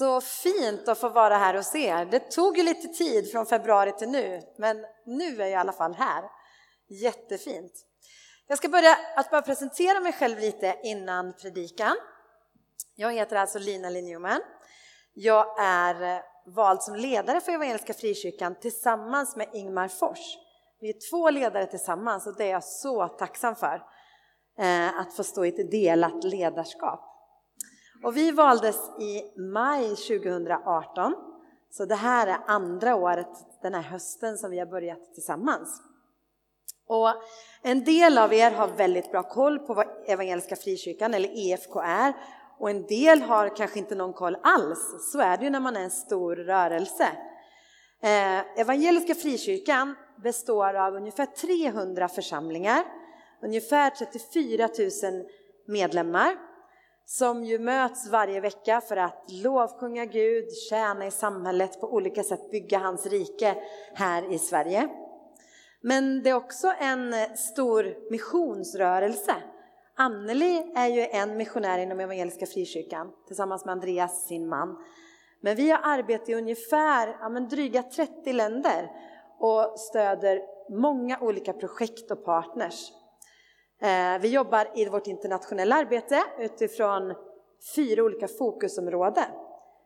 Så fint att få vara här hos er. Det tog ju lite tid från februari till nu, men nu är jag i alla fall här. Jättefint. Jag ska börja att bara presentera mig själv lite innan predikan. Jag heter alltså Lina Linjuman. Jag är vald som ledare för Evangeliska Frikyrkan tillsammans med Ingmar Fors. Vi är två ledare tillsammans och det är jag så tacksam för. Eh, att få stå i ett delat ledarskap. Och vi valdes i maj 2018. Så det här är andra året den här hösten som vi har börjat tillsammans. Och en del av er har väldigt bra koll på vad Evangeliska Frikyrkan eller EFK är och en del har kanske inte någon koll alls. Så är det ju när man är en stor rörelse. Eh, Evangeliska Frikyrkan består av ungefär 300 församlingar, ungefär 34 000 medlemmar som ju möts varje vecka för att lovsjunga Gud, tjäna i samhället, på olika sätt bygga hans rike här i Sverige. Men det är också en stor missionsrörelse. Anneli är ju en missionär inom Evangeliska Frikyrkan tillsammans med Andreas, sin man. Men vi har arbetat i ungefär ja, men dryga 30 länder och stöder många olika projekt och partners. Eh, vi jobbar i vårt internationella arbete utifrån fyra olika fokusområden.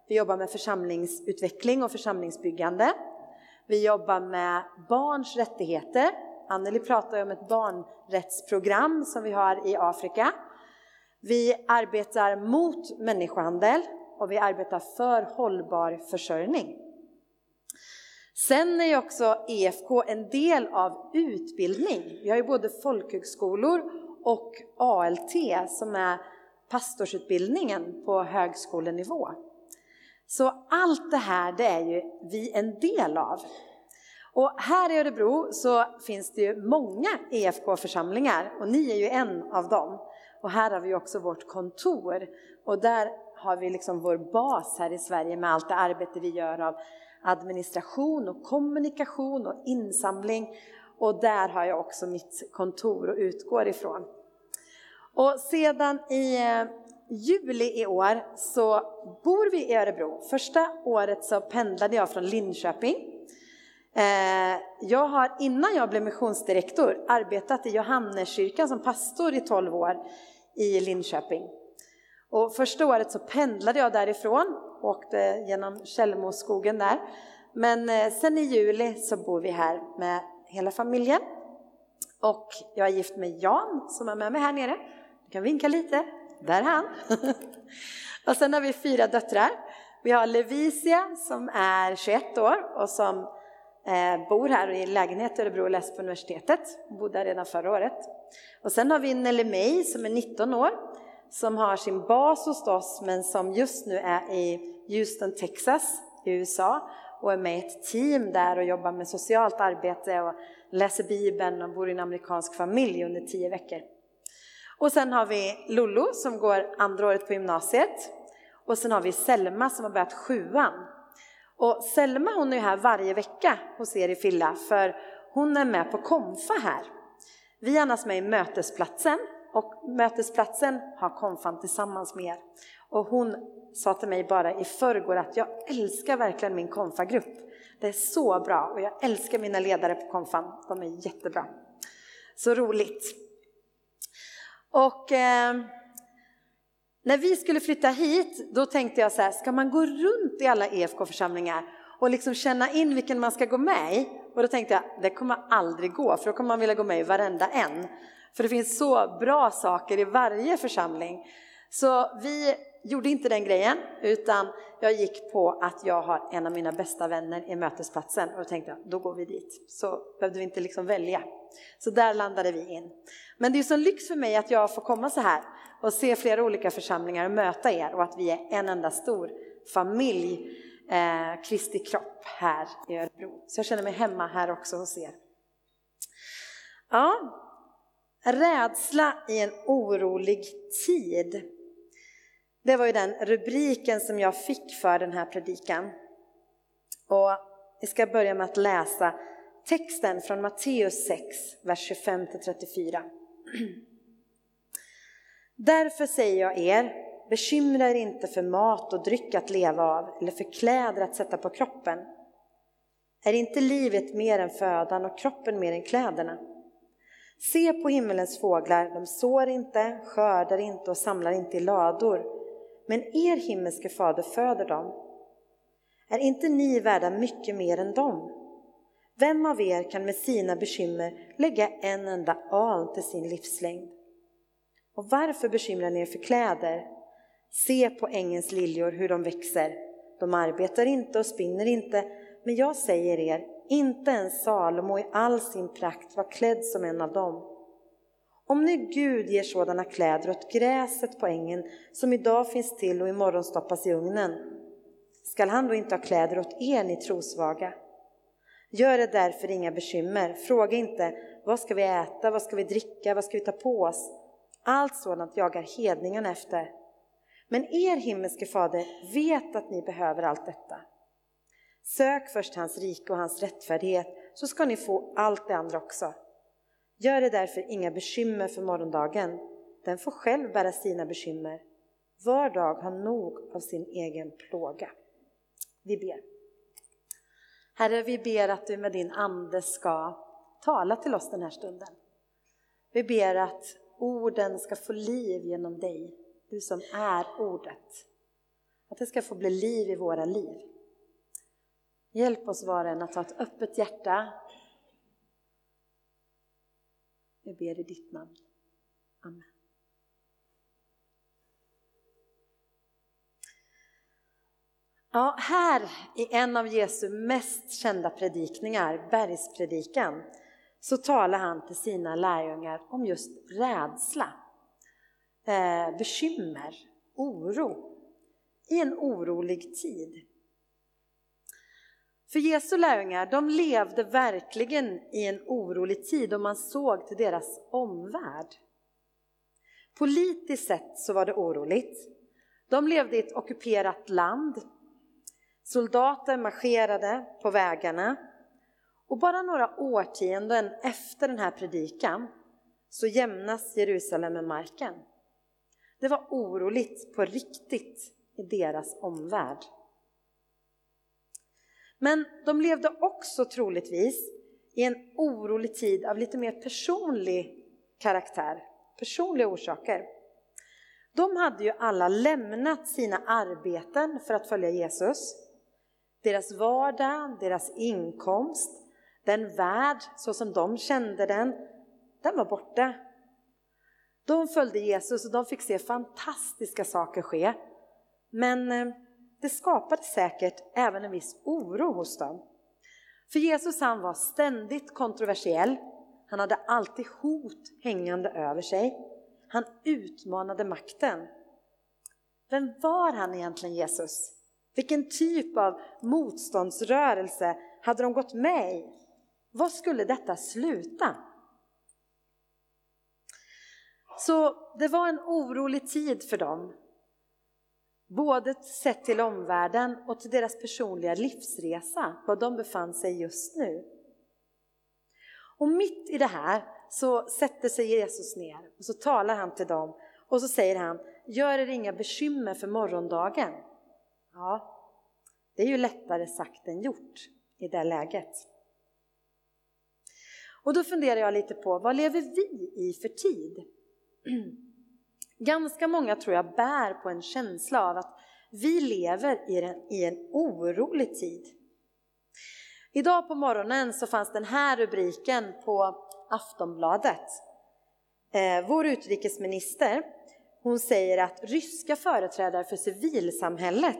Vi jobbar med församlingsutveckling och församlingsbyggande. Vi jobbar med barns rättigheter. Anneli pratar om ett barnrättsprogram som vi har i Afrika. Vi arbetar mot människohandel och vi arbetar för hållbar försörjning. Sen är ju också EFK en del av utbildning. Vi har ju både folkhögskolor och ALT som är pastorsutbildningen på högskolenivå. Så allt det här det är ju vi en del av. Och här i Örebro så finns det ju många EFK-församlingar och ni är ju en av dem. Och här har vi också vårt kontor och där har vi liksom vår bas här i Sverige med allt det arbete vi gör av administration och kommunikation och insamling. Och där har jag också mitt kontor och utgår ifrån. Och sedan i eh, juli i år så bor vi i Örebro. Första året så pendlade jag från Linköping. Eh, jag har innan jag blev missionsdirektor arbetat i Johanneskyrkan som pastor i 12 år i Linköping. Och första året så pendlade jag därifrån, åkte genom Källmoskogen där. Men eh, sen i juli så bor vi här med hela familjen. Och jag är gift med Jan som är med mig här nere. Du kan vinka lite, där är han. och sen har vi fyra döttrar. Vi har Levisia som är 21 år och som eh, bor här i lägenhet i Örebro och läser på universitetet. Hon Bodde här redan förra året. Och sen har vi Nelly May som är 19 år som har sin bas hos oss men som just nu är i Houston, Texas i USA och är med i ett team där och jobbar med socialt arbete och läser Bibeln och bor i en amerikansk familj under tio veckor. Och sen har vi Lollo som går andra året på gymnasiet och sen har vi Selma som har börjat sjuan. Och Selma hon är här varje vecka hos er i Filla för hon är med på konfa här. Vi är annars med i mötesplatsen och mötesplatsen har konfan tillsammans med er. Och hon sa till mig bara i förrgår att jag älskar verkligen min konfagrupp. Det är så bra och jag älskar mina ledare på konfan. De är jättebra. Så roligt. Och eh, när vi skulle flytta hit, då tänkte jag så här, ska man gå runt i alla EFK-församlingar och liksom känna in vilken man ska gå med i? Och då tänkte jag, det kommer aldrig gå, för då kommer man vilja gå med i varenda en. För det finns så bra saker i varje församling. Så vi gjorde inte den grejen, utan jag gick på att jag har en av mina bästa vänner i mötesplatsen och då tänkte jag, då går vi dit. Så behövde vi inte liksom välja. Så där landade vi in. Men det är så lyx för mig att jag får komma så här och se flera olika församlingar och möta er och att vi är en enda stor familj, eh, Kristi kropp här i Örebro. Så jag känner mig hemma här också hos er. Ja, rädsla i en orolig tid. Det var ju den rubriken som jag fick för den här predikan. Och vi ska börja med att läsa texten från Matteus 6, vers 25-34. Därför säger jag er, bekymra er inte för mat och dryck att leva av eller för kläder att sätta på kroppen. Är inte livet mer än födan och kroppen mer än kläderna? Se på himmelens fåglar, de sår inte, skördar inte och samlar inte i lador, men er himmelske fader föder dem. Är inte ni värda mycket mer än dem? Vem av er kan med sina bekymmer lägga en enda aln till sin livslängd? Och varför bekymrar ni er för kläder? Se på ängens liljor hur de växer. De arbetar inte och spinner inte, men jag säger er, inte ens Salomo i all sin prakt var klädd som en av dem. Om nu Gud ger sådana kläder åt gräset på ängen som idag finns till och imorgon stoppas i ugnen, skall han då inte ha kläder åt er, ni trosvaga? Gör det därför inga bekymmer. Fråga inte vad ska vi äta, vad ska vi dricka, vad ska vi ta på oss? Allt sådant jagar hedningarna efter. Men er himmelske fader vet att ni behöver allt detta. Sök först hans rike och hans rättfärdighet så ska ni få allt det andra också. Gör det därför inga bekymmer för morgondagen. Den får själv bära sina bekymmer. Var dag har nog av sin egen plåga. Vi ber. Herre, vi ber att du med din ande ska tala till oss den här stunden. Vi ber att orden ska få liv genom dig, du som är ordet. Att det ska få bli liv i våra liv. Hjälp oss var och en att ha ett öppet hjärta. Vi ber i ditt namn. Amen. Ja, här i en av Jesu mest kända predikningar, bergspredikan, så talar han till sina lärjungar om just rädsla, eh, bekymmer, oro i en orolig tid. För Jesu lärjungar, de levde verkligen i en orolig tid och man såg till deras omvärld. Politiskt sett så var det oroligt. De levde i ett ockuperat land. Soldater marscherade på vägarna. Och bara några årtionden efter den här predikan så jämnas Jerusalem med marken. Det var oroligt på riktigt i deras omvärld. Men de levde också troligtvis i en orolig tid av lite mer personlig karaktär, personliga orsaker. De hade ju alla lämnat sina arbeten för att följa Jesus. Deras vardag, deras inkomst, den värld så som de kände den, den var borta. De följde Jesus och de fick se fantastiska saker ske. Men eh, det skapade säkert även en viss oro hos dem. För Jesus han var ständigt kontroversiell. Han hade alltid hot hängande över sig. Han utmanade makten. Vem var han egentligen Jesus? Vilken typ av motståndsrörelse hade de gått med i? Vad skulle detta sluta? Så det var en orolig tid för dem Både sett till omvärlden och till deras personliga livsresa, var de befann sig just nu. Och mitt i det här så sätter sig Jesus ner och så talar han till dem och så säger han, gör er inga bekymmer för morgondagen. Ja, det är ju lättare sagt än gjort i det läget. Och då funderar jag lite på, vad lever vi i för tid? Ganska många tror jag bär på en känsla av att vi lever i en, i en orolig tid. Idag på morgonen så fanns den här rubriken på Aftonbladet. Eh, vår utrikesminister hon säger att ryska företrädare för civilsamhället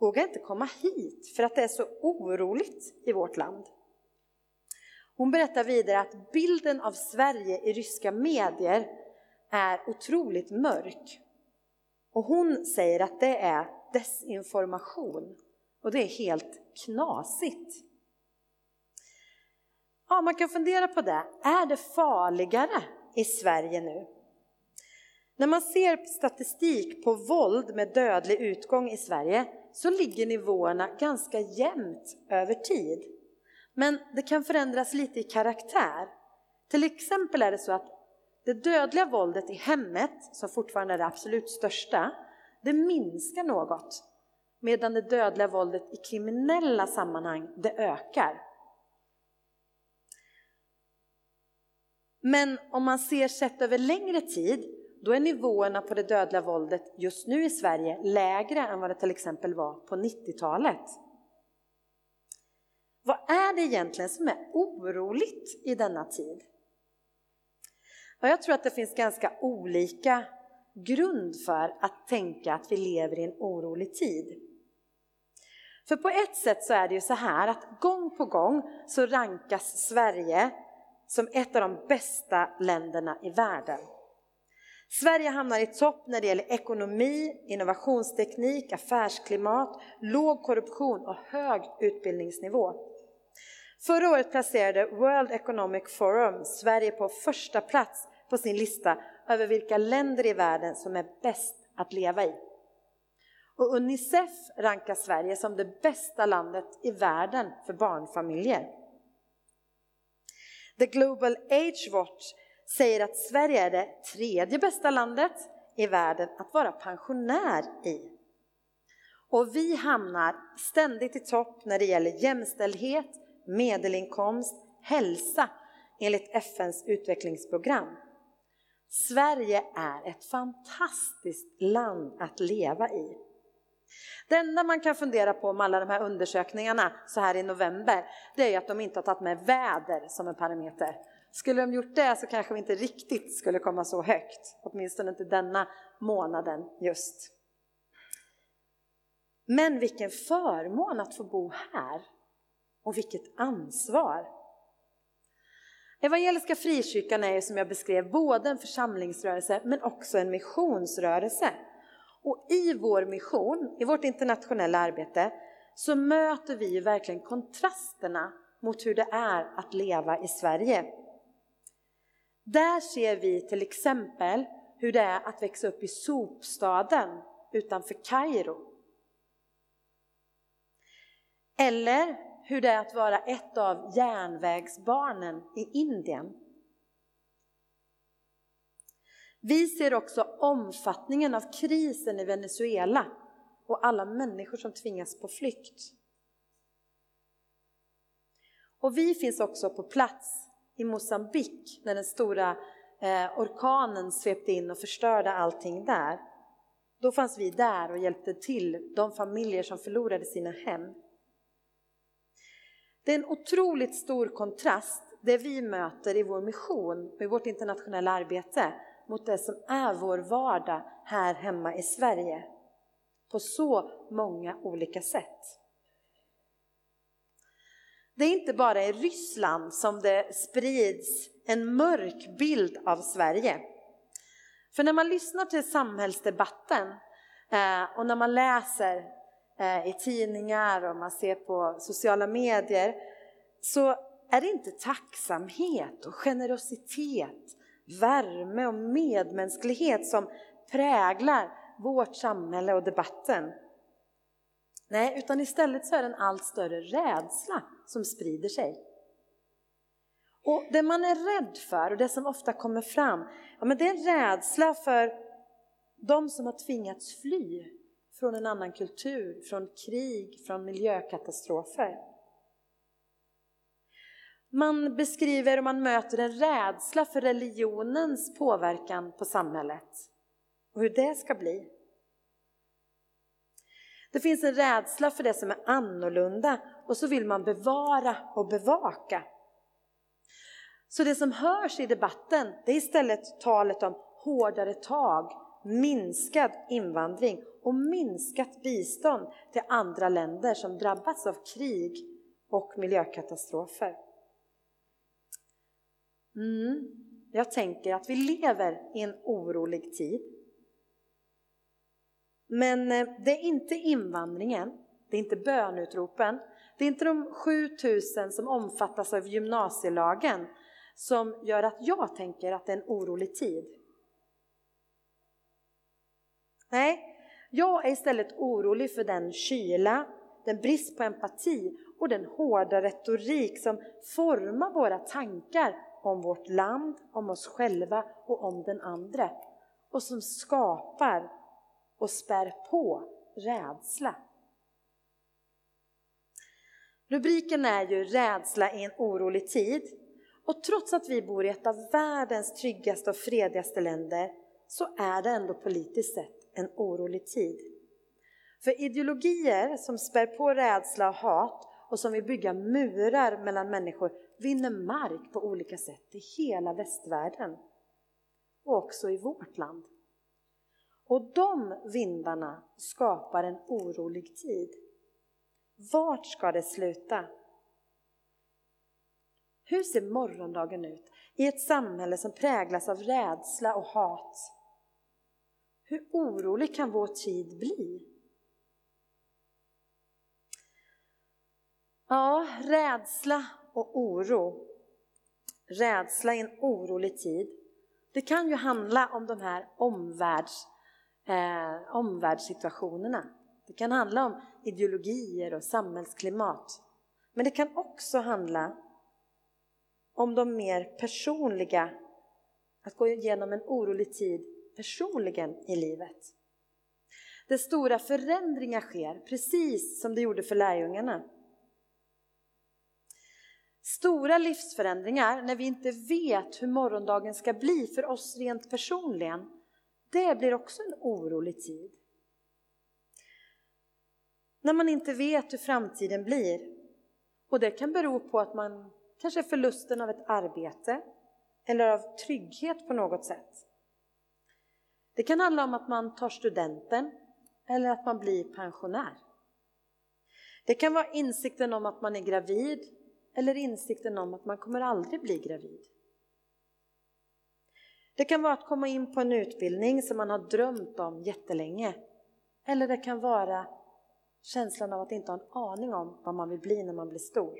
vågar inte komma hit för att det är så oroligt i vårt land. Hon berättar vidare att bilden av Sverige i ryska medier är otroligt mörk. Och hon säger att det är desinformation och det är helt knasigt. Ja, man kan fundera på det. Är det farligare i Sverige nu? När man ser statistik på våld med dödlig utgång i Sverige så ligger nivåerna ganska jämnt över tid. Men det kan förändras lite i karaktär. Till exempel är det så att det dödliga våldet i hemmet, som fortfarande är det absolut största, det minskar något. Medan det dödliga våldet i kriminella sammanhang, det ökar. Men om man ser sett över längre tid, då är nivåerna på det dödliga våldet just nu i Sverige lägre än vad det till exempel var på 90-talet. Vad är det egentligen som är oroligt i denna tid? Och jag tror att det finns ganska olika grund för att tänka att vi lever i en orolig tid. För på ett sätt så är det ju så här att gång på gång så rankas Sverige som ett av de bästa länderna i världen. Sverige hamnar i topp när det gäller ekonomi, innovationsteknik, affärsklimat, låg korruption och hög utbildningsnivå. Förra året placerade World Economic Forum Sverige på första plats på sin lista över vilka länder i världen som är bäst att leva i. Och Unicef rankar Sverige som det bästa landet i världen för barnfamiljer. The Global Age Watch säger att Sverige är det tredje bästa landet i världen att vara pensionär i. Och vi hamnar ständigt i topp när det gäller jämställdhet, medelinkomst, hälsa enligt FNs utvecklingsprogram. Sverige är ett fantastiskt land att leva i. Det enda man kan fundera på med alla de här undersökningarna så här i november, det är att de inte har tagit med väder som en parameter. Skulle de gjort det så kanske vi inte riktigt skulle komma så högt, åtminstone inte denna månaden just. Men vilken förmån att få bo här och vilket ansvar! Evangeliska frikyrkan är som jag beskrev både en församlingsrörelse men också en missionsrörelse. Och i vår mission, i vårt internationella arbete, så möter vi verkligen kontrasterna mot hur det är att leva i Sverige. Där ser vi till exempel hur det är att växa upp i sopstaden utanför Kairo. Eller hur det är att vara ett av järnvägsbarnen i Indien. Vi ser också omfattningen av krisen i Venezuela och alla människor som tvingas på flykt. Och vi finns också på plats i Mosambik när den stora eh, orkanen svepte in och förstörde allting där. Då fanns vi där och hjälpte till de familjer som förlorade sina hem. Det är en otroligt stor kontrast det vi möter i vår mission med i vårt internationella arbete mot det som är vår vardag här hemma i Sverige. På så många olika sätt. Det är inte bara i Ryssland som det sprids en mörk bild av Sverige. För när man lyssnar till samhällsdebatten eh, och när man läser Eh, i tidningar och man ser på sociala medier så är det inte tacksamhet och generositet, värme och medmänsklighet som präglar vårt samhälle och debatten. Nej, utan istället så är det en allt större rädsla som sprider sig. Och det man är rädd för och det som ofta kommer fram, ja men det är en rädsla för de som har tvingats fly från en annan kultur, från krig, från miljökatastrofer. Man beskriver och man möter en rädsla för religionens påverkan på samhället och hur det ska bli. Det finns en rädsla för det som är annorlunda och så vill man bevara och bevaka. Så det som hörs i debatten det är istället talet om hårdare tag, minskad invandring och minskat bistånd till andra länder som drabbats av krig och miljökatastrofer. Mm. Jag tänker att vi lever i en orolig tid. Men eh, det är inte invandringen, det är inte bönutropen, det är inte de 7000 som omfattas av gymnasielagen som gör att jag tänker att det är en orolig tid. Nej, jag är istället orolig för den kyla, den brist på empati och den hårda retorik som formar våra tankar om vårt land, om oss själva och om den andra och som skapar och spär på rädsla. Rubriken är ju Rädsla i en orolig tid. Och trots att vi bor i ett av världens tryggaste och fredigaste länder så är det ändå politiskt sett en orolig tid. För ideologier som spär på rädsla och hat och som vill bygga murar mellan människor vinner mark på olika sätt i hela västvärlden och också i vårt land. Och de vindarna skapar en orolig tid. Vart ska det sluta? Hur ser morgondagen ut i ett samhälle som präglas av rädsla och hat? Hur orolig kan vår tid bli? Ja, rädsla och oro. Rädsla i en orolig tid. Det kan ju handla om de här omvärlds, eh, omvärldssituationerna. Det kan handla om ideologier och samhällsklimat. Men det kan också handla om de mer personliga, att gå igenom en orolig tid personligen i livet. Där stora förändringar sker, precis som det gjorde för lärjungarna. Stora livsförändringar när vi inte vet hur morgondagen ska bli för oss rent personligen, det blir också en orolig tid. När man inte vet hur framtiden blir. Och det kan bero på att man kanske är förlusten av ett arbete eller av trygghet på något sätt. Det kan handla om att man tar studenten eller att man blir pensionär. Det kan vara insikten om att man är gravid eller insikten om att man kommer aldrig bli gravid. Det kan vara att komma in på en utbildning som man har drömt om jättelänge. Eller det kan vara känslan av att inte ha en aning om vad man vill bli när man blir stor.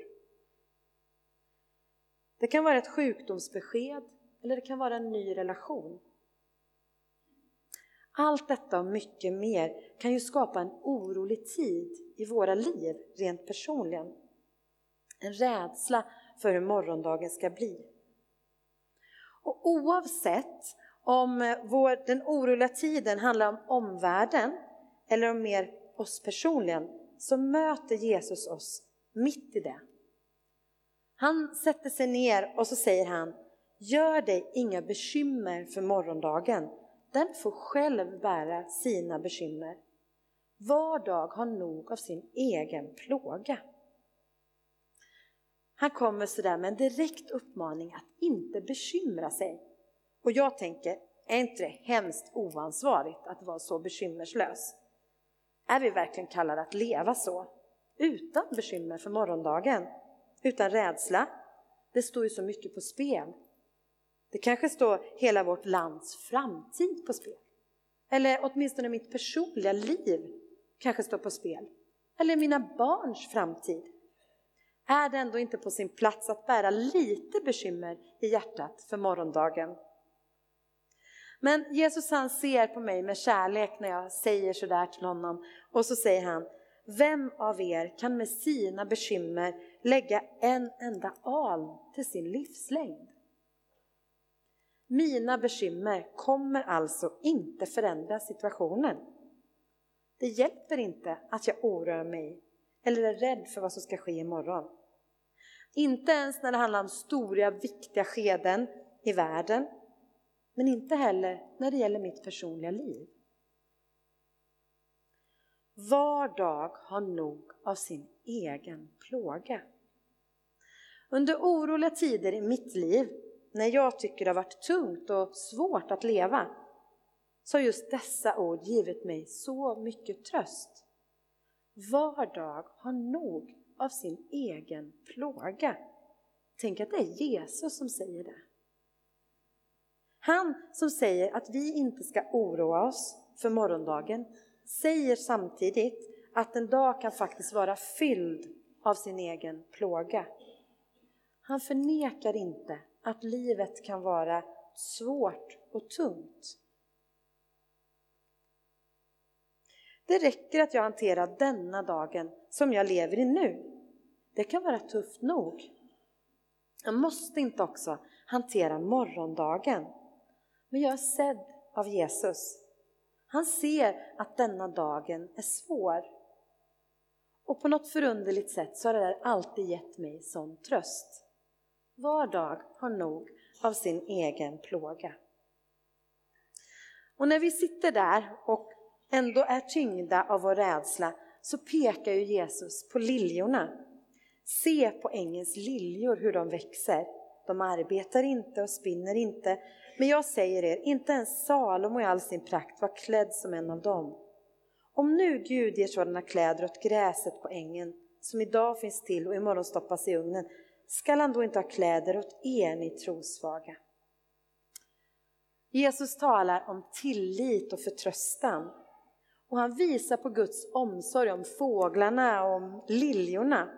Det kan vara ett sjukdomsbesked eller det kan vara en ny relation. Allt detta och mycket mer kan ju skapa en orolig tid i våra liv rent personligen. En rädsla för hur morgondagen ska bli. Och oavsett om vår, den oroliga tiden handlar om omvärlden eller om mer oss personligen så möter Jesus oss mitt i det. Han sätter sig ner och så säger han Gör dig inga bekymmer för morgondagen. Den får själv bära sina bekymmer. Var dag har nog av sin egen plåga. Han kommer sådär med en direkt uppmaning att inte bekymra sig. Och jag tänker, är inte det hemskt oansvarigt att vara så bekymmerslös? Är vi verkligen kallade att leva så? Utan bekymmer för morgondagen? Utan rädsla? Det står ju så mycket på spel. Det kanske står hela vårt lands framtid på spel. Eller åtminstone mitt personliga liv kanske står på spel. Eller mina barns framtid. Är det ändå inte på sin plats att bära lite bekymmer i hjärtat för morgondagen? Men Jesus han ser på mig med kärlek när jag säger sådär till honom och så säger han Vem av er kan med sina bekymmer lägga en enda aln till sin livslängd? Mina bekymmer kommer alltså inte förändra situationen. Det hjälper inte att jag oroar mig eller är rädd för vad som ska ske imorgon. Inte ens när det handlar om stora viktiga skeden i världen men inte heller när det gäller mitt personliga liv. Var dag har nog av sin egen plåga. Under oroliga tider i mitt liv, när jag tycker det har varit tungt och svårt att leva, så har just dessa ord givit mig så mycket tröst. Var dag har nog av sin egen plåga. Tänk att det är Jesus som säger det. Han som säger att vi inte ska oroa oss för morgondagen säger samtidigt att en dag kan faktiskt vara fylld av sin egen plåga. Han förnekar inte att livet kan vara svårt och tungt. Det räcker att jag hanterar denna dagen som jag lever i nu. Det kan vara tufft nog. Jag måste inte också hantera morgondagen. Men jag är sedd av Jesus. Han ser att denna dagen är svår. Och på något förunderligt sätt så har det där alltid gett mig sån tröst. Var dag har nog av sin egen plåga. Och när vi sitter där och ändå är tyngda av vår rädsla så pekar ju Jesus på liljorna. Se på ängens liljor hur de växer. De arbetar inte och spinner inte. Men jag säger er, inte ens Salomo i all sin prakt var klädd som en av dem. Om nu Gud ger sådana kläder åt gräset på ängen, som idag finns till och imorgon stoppas i ugnen, skall han då inte ha kläder åt er, ni trosvaga? Jesus talar om tillit och förtröstan. Och han visar på Guds omsorg om fåglarna och om liljorna.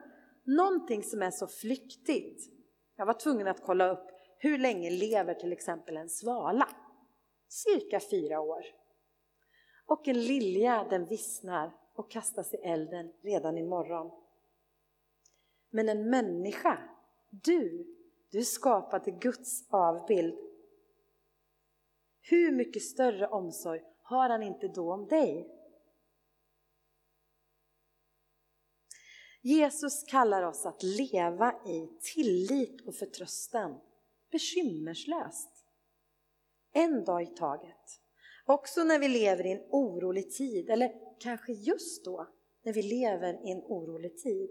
Någonting som är så flyktigt. Jag var tvungen att kolla upp hur länge lever till exempel en svala? Cirka fyra år. Och en lilja den vissnar och kastas i elden redan imorgon. Men en människa, du, du är skapad till Guds avbild. Hur mycket större omsorg har han inte då om dig? Jesus kallar oss att leva i tillit och förtröstan, bekymmerslöst. En dag i taget. Också när vi lever i en orolig tid, eller kanske just då när vi lever i en orolig tid.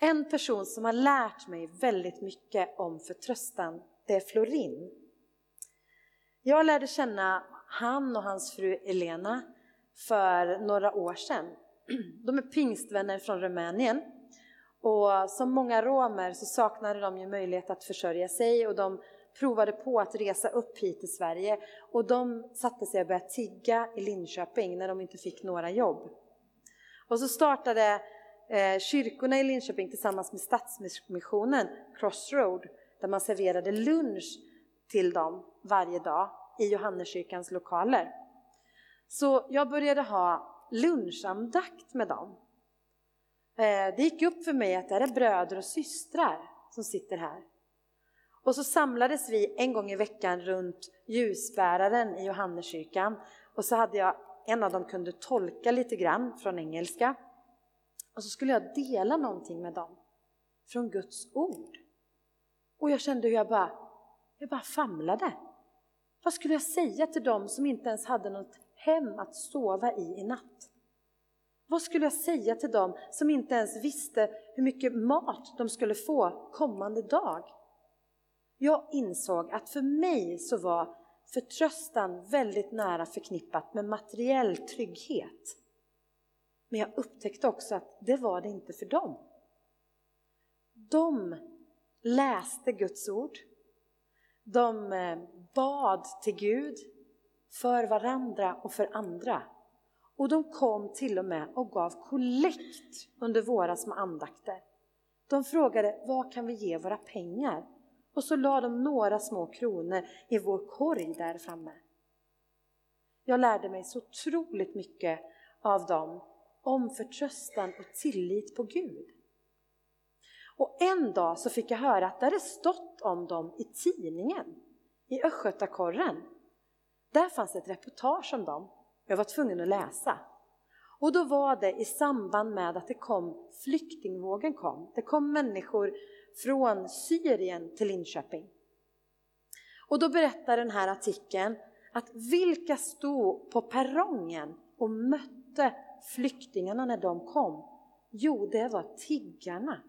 En person som har lärt mig väldigt mycket om förtröstan, det är Florin. Jag lärde känna han och hans fru Elena för några år sedan. De är pingstvänner från Rumänien och som många romer så saknade de ju möjlighet att försörja sig och de provade på att resa upp hit till Sverige och de satte sig och började tigga i Linköping när de inte fick några jobb. Och så startade eh, kyrkorna i Linköping tillsammans med Stadsmissionen Crossroad där man serverade lunch till dem varje dag i Johanneskyrkans lokaler. Så jag började ha lunchandakt med dem. Eh, det gick upp för mig att det är bröder och systrar som sitter här. Och så samlades vi en gång i veckan runt ljusbäraren i Johanneskyrkan och så hade jag, en av dem kunde tolka lite grann från engelska och så skulle jag dela någonting med dem från Guds ord. Och jag kände hur jag bara, jag bara famlade. Vad skulle jag säga till dem som inte ens hade något hem att sova i i natt? Vad skulle jag säga till dem som inte ens visste hur mycket mat de skulle få kommande dag? Jag insåg att för mig så var förtröstan väldigt nära förknippat med materiell trygghet. Men jag upptäckte också att det var det inte för dem. De läste Guds ord. De eh, bad till Gud för varandra och för andra. Och de kom till och med och gav kollekt under våra små andakter. De frågade, vad kan vi ge våra pengar? Och så la de några små kronor i vår korg där framme. Jag lärde mig så otroligt mycket av dem om förtröstan och tillit på Gud. Och en dag så fick jag höra att det hade stått om dem i tidningen, i Östgötakorren. Där fanns ett reportage om dem. Jag var tvungen att läsa. Och då var det i samband med att det kom, flyktingvågen kom. Det kom människor från Syrien till Linköping. Och då berättar den här artikeln att vilka stod på perrongen och mötte flyktingarna när de kom? Jo, det var tiggarna.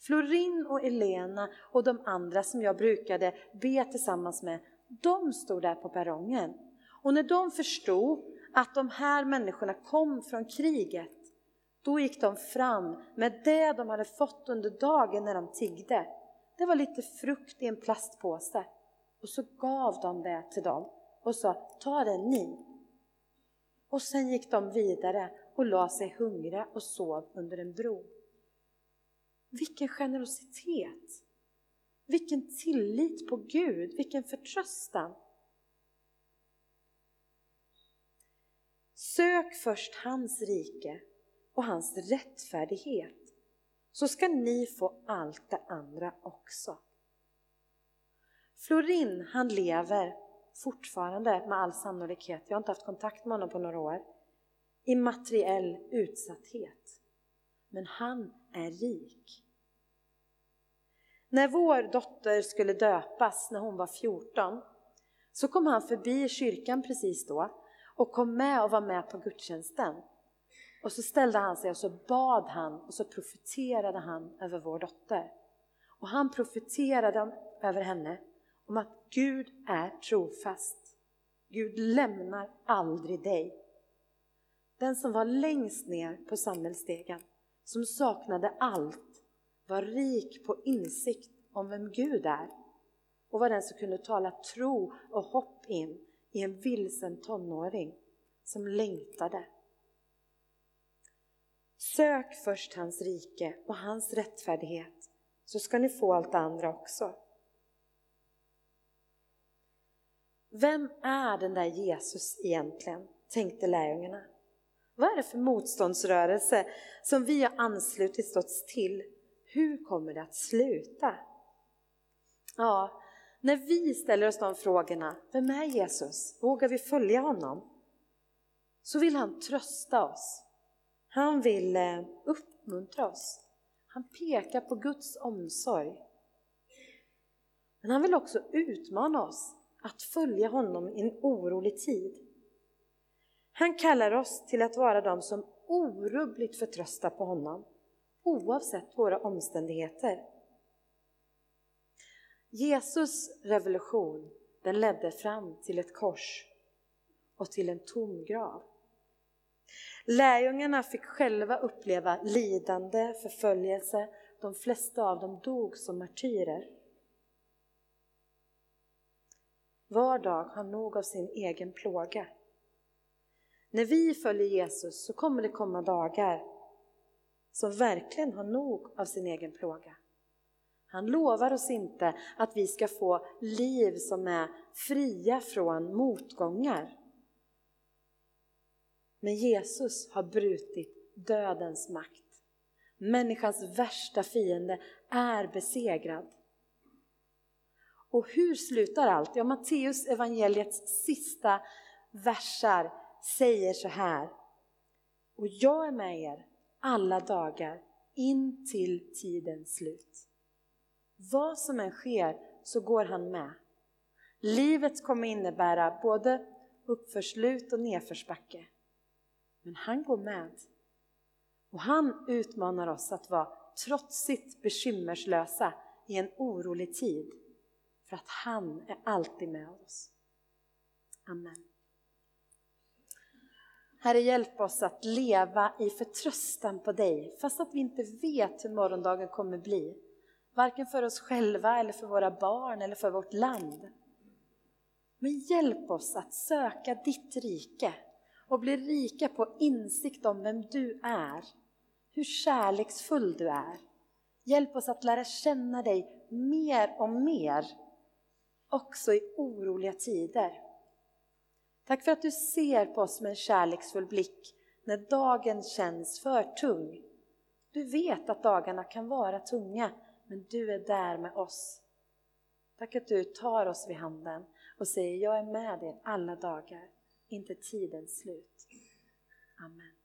Florin och Elena och de andra som jag brukade be tillsammans med, de stod där på perrongen. Och när de förstod att de här människorna kom från kriget, då gick de fram med det de hade fått under dagen när de tiggde. Det var lite frukt i en plastpåse. Och så gav de det till dem och sa, ta det ni. Och sen gick de vidare och la sig hungriga och sov under en bro. Vilken generositet! Vilken tillit på Gud, vilken förtröstan! Sök först hans rike och hans rättfärdighet, så ska ni få allt det andra också. Florin, han lever fortfarande med all sannolikhet, jag har inte haft kontakt med honom på några år, i materiell utsatthet. Men han är rik. När vår dotter skulle döpas när hon var 14 så kom han förbi kyrkan precis då och kom med och var med på gudstjänsten. Och så ställde han sig och så bad han och så profeterade han över vår dotter. Och han profeterade över henne om att Gud är trofast. Gud lämnar aldrig dig. Den som var längst ner på samhällsstegen, som saknade allt, var rik på insikt om vem Gud är och var den som kunde tala tro och hopp in i en vilsen tonåring som längtade. Sök först hans rike och hans rättfärdighet så ska ni få allt det andra också. Vem är den där Jesus egentligen? tänkte lärjungarna. Vad är det för motståndsrörelse som vi har anslutit oss till? Hur kommer det att sluta? Ja, när vi ställer oss de frågorna, vem är Jesus? Vågar vi följa honom? Så vill han trösta oss. Han vill eh, uppmuntra oss. Han pekar på Guds omsorg. Men han vill också utmana oss att följa honom i en orolig tid. Han kallar oss till att vara de som orubbligt förtröstar på honom, oavsett våra omständigheter. Jesus revolution, den ledde fram till ett kors och till en tom grav. Lärjungarna fick själva uppleva lidande, förföljelse, de flesta av dem dog som martyrer. Var dag har nog av sin egen plåga. När vi följer Jesus så kommer det komma dagar som verkligen har nog av sin egen plåga. Han lovar oss inte att vi ska få liv som är fria från motgångar. Men Jesus har brutit dödens makt. Människans värsta fiende är besegrad. Och hur slutar allt? Ja, Matteus evangeliets sista versar säger så här. Och jag är med er alla dagar in till tidens slut. Vad som än sker så går han med. Livet kommer innebära både uppförslut och nedförsbacke. Men han går med. Och han utmanar oss att vara trotsigt bekymmerslösa i en orolig tid. För att han är alltid med oss. Amen. Herre, hjälp oss att leva i förtröstan på dig, fast att vi inte vet hur morgondagen kommer bli. Varken för oss själva eller för våra barn eller för vårt land. Men hjälp oss att söka ditt rike och bli rika på insikt om vem du är, hur kärleksfull du är. Hjälp oss att lära känna dig mer och mer, också i oroliga tider. Tack för att du ser på oss med en kärleksfull blick när dagen känns för tung. Du vet att dagarna kan vara tunga, men du är där med oss. Tack att du tar oss vid handen och säger jag är med dig alla dagar, inte tidens slut. Amen.